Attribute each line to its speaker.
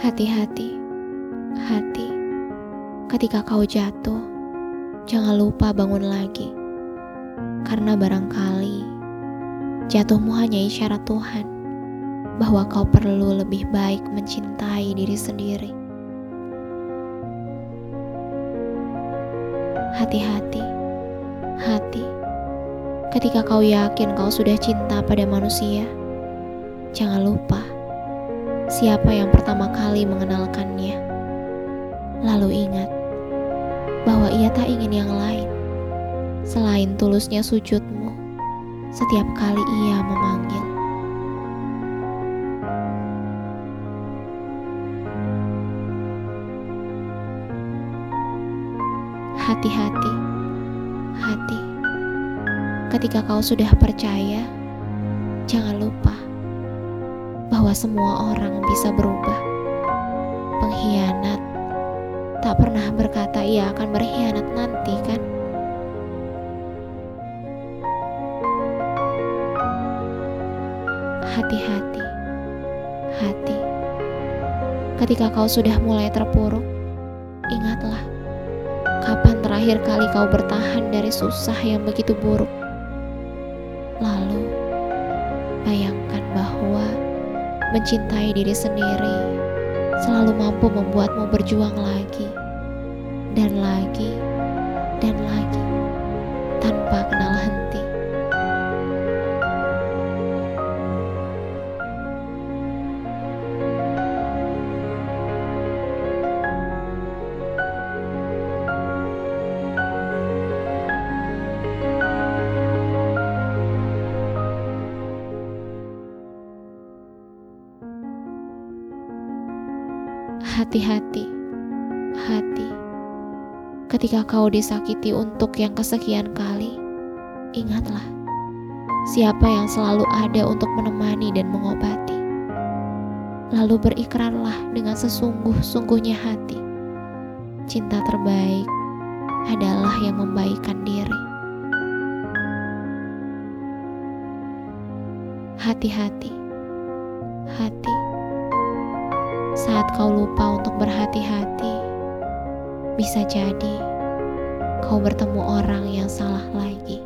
Speaker 1: Hati-hati, hati. Ketika kau jatuh, jangan lupa bangun lagi. Karena barangkali jatuhmu hanya isyarat Tuhan bahwa kau perlu lebih baik mencintai diri sendiri. Hati-hati, hati. Ketika kau yakin kau sudah cinta pada manusia, jangan lupa siapa yang pertama kali mengenalkannya. Lalu ingat bahwa ia tak ingin yang lain selain tulusnya sujudmu setiap kali ia memanggil. Hati-hati, hati. Ketika kau sudah percaya, jangan lupa bahwa semua orang bisa berubah. Pengkhianat tak pernah berkata ia akan berkhianat nanti, kan? Hati-hati, hati. Ketika kau sudah mulai terpuruk, ingatlah kapan terakhir kali kau bertahan dari susah yang begitu buruk. Lalu, bahwa mencintai diri sendiri selalu mampu membuatmu berjuang lagi. Dan lagi Hati-hati, hati. Ketika kau disakiti untuk yang kesekian kali, ingatlah siapa yang selalu ada untuk menemani dan mengobati. Lalu berikrarlah dengan sesungguh-sungguhnya hati. Cinta terbaik adalah yang membaikkan diri. Hati-hati, hati. Saat kau lupa untuk berhati-hati, bisa jadi kau bertemu orang yang salah lagi.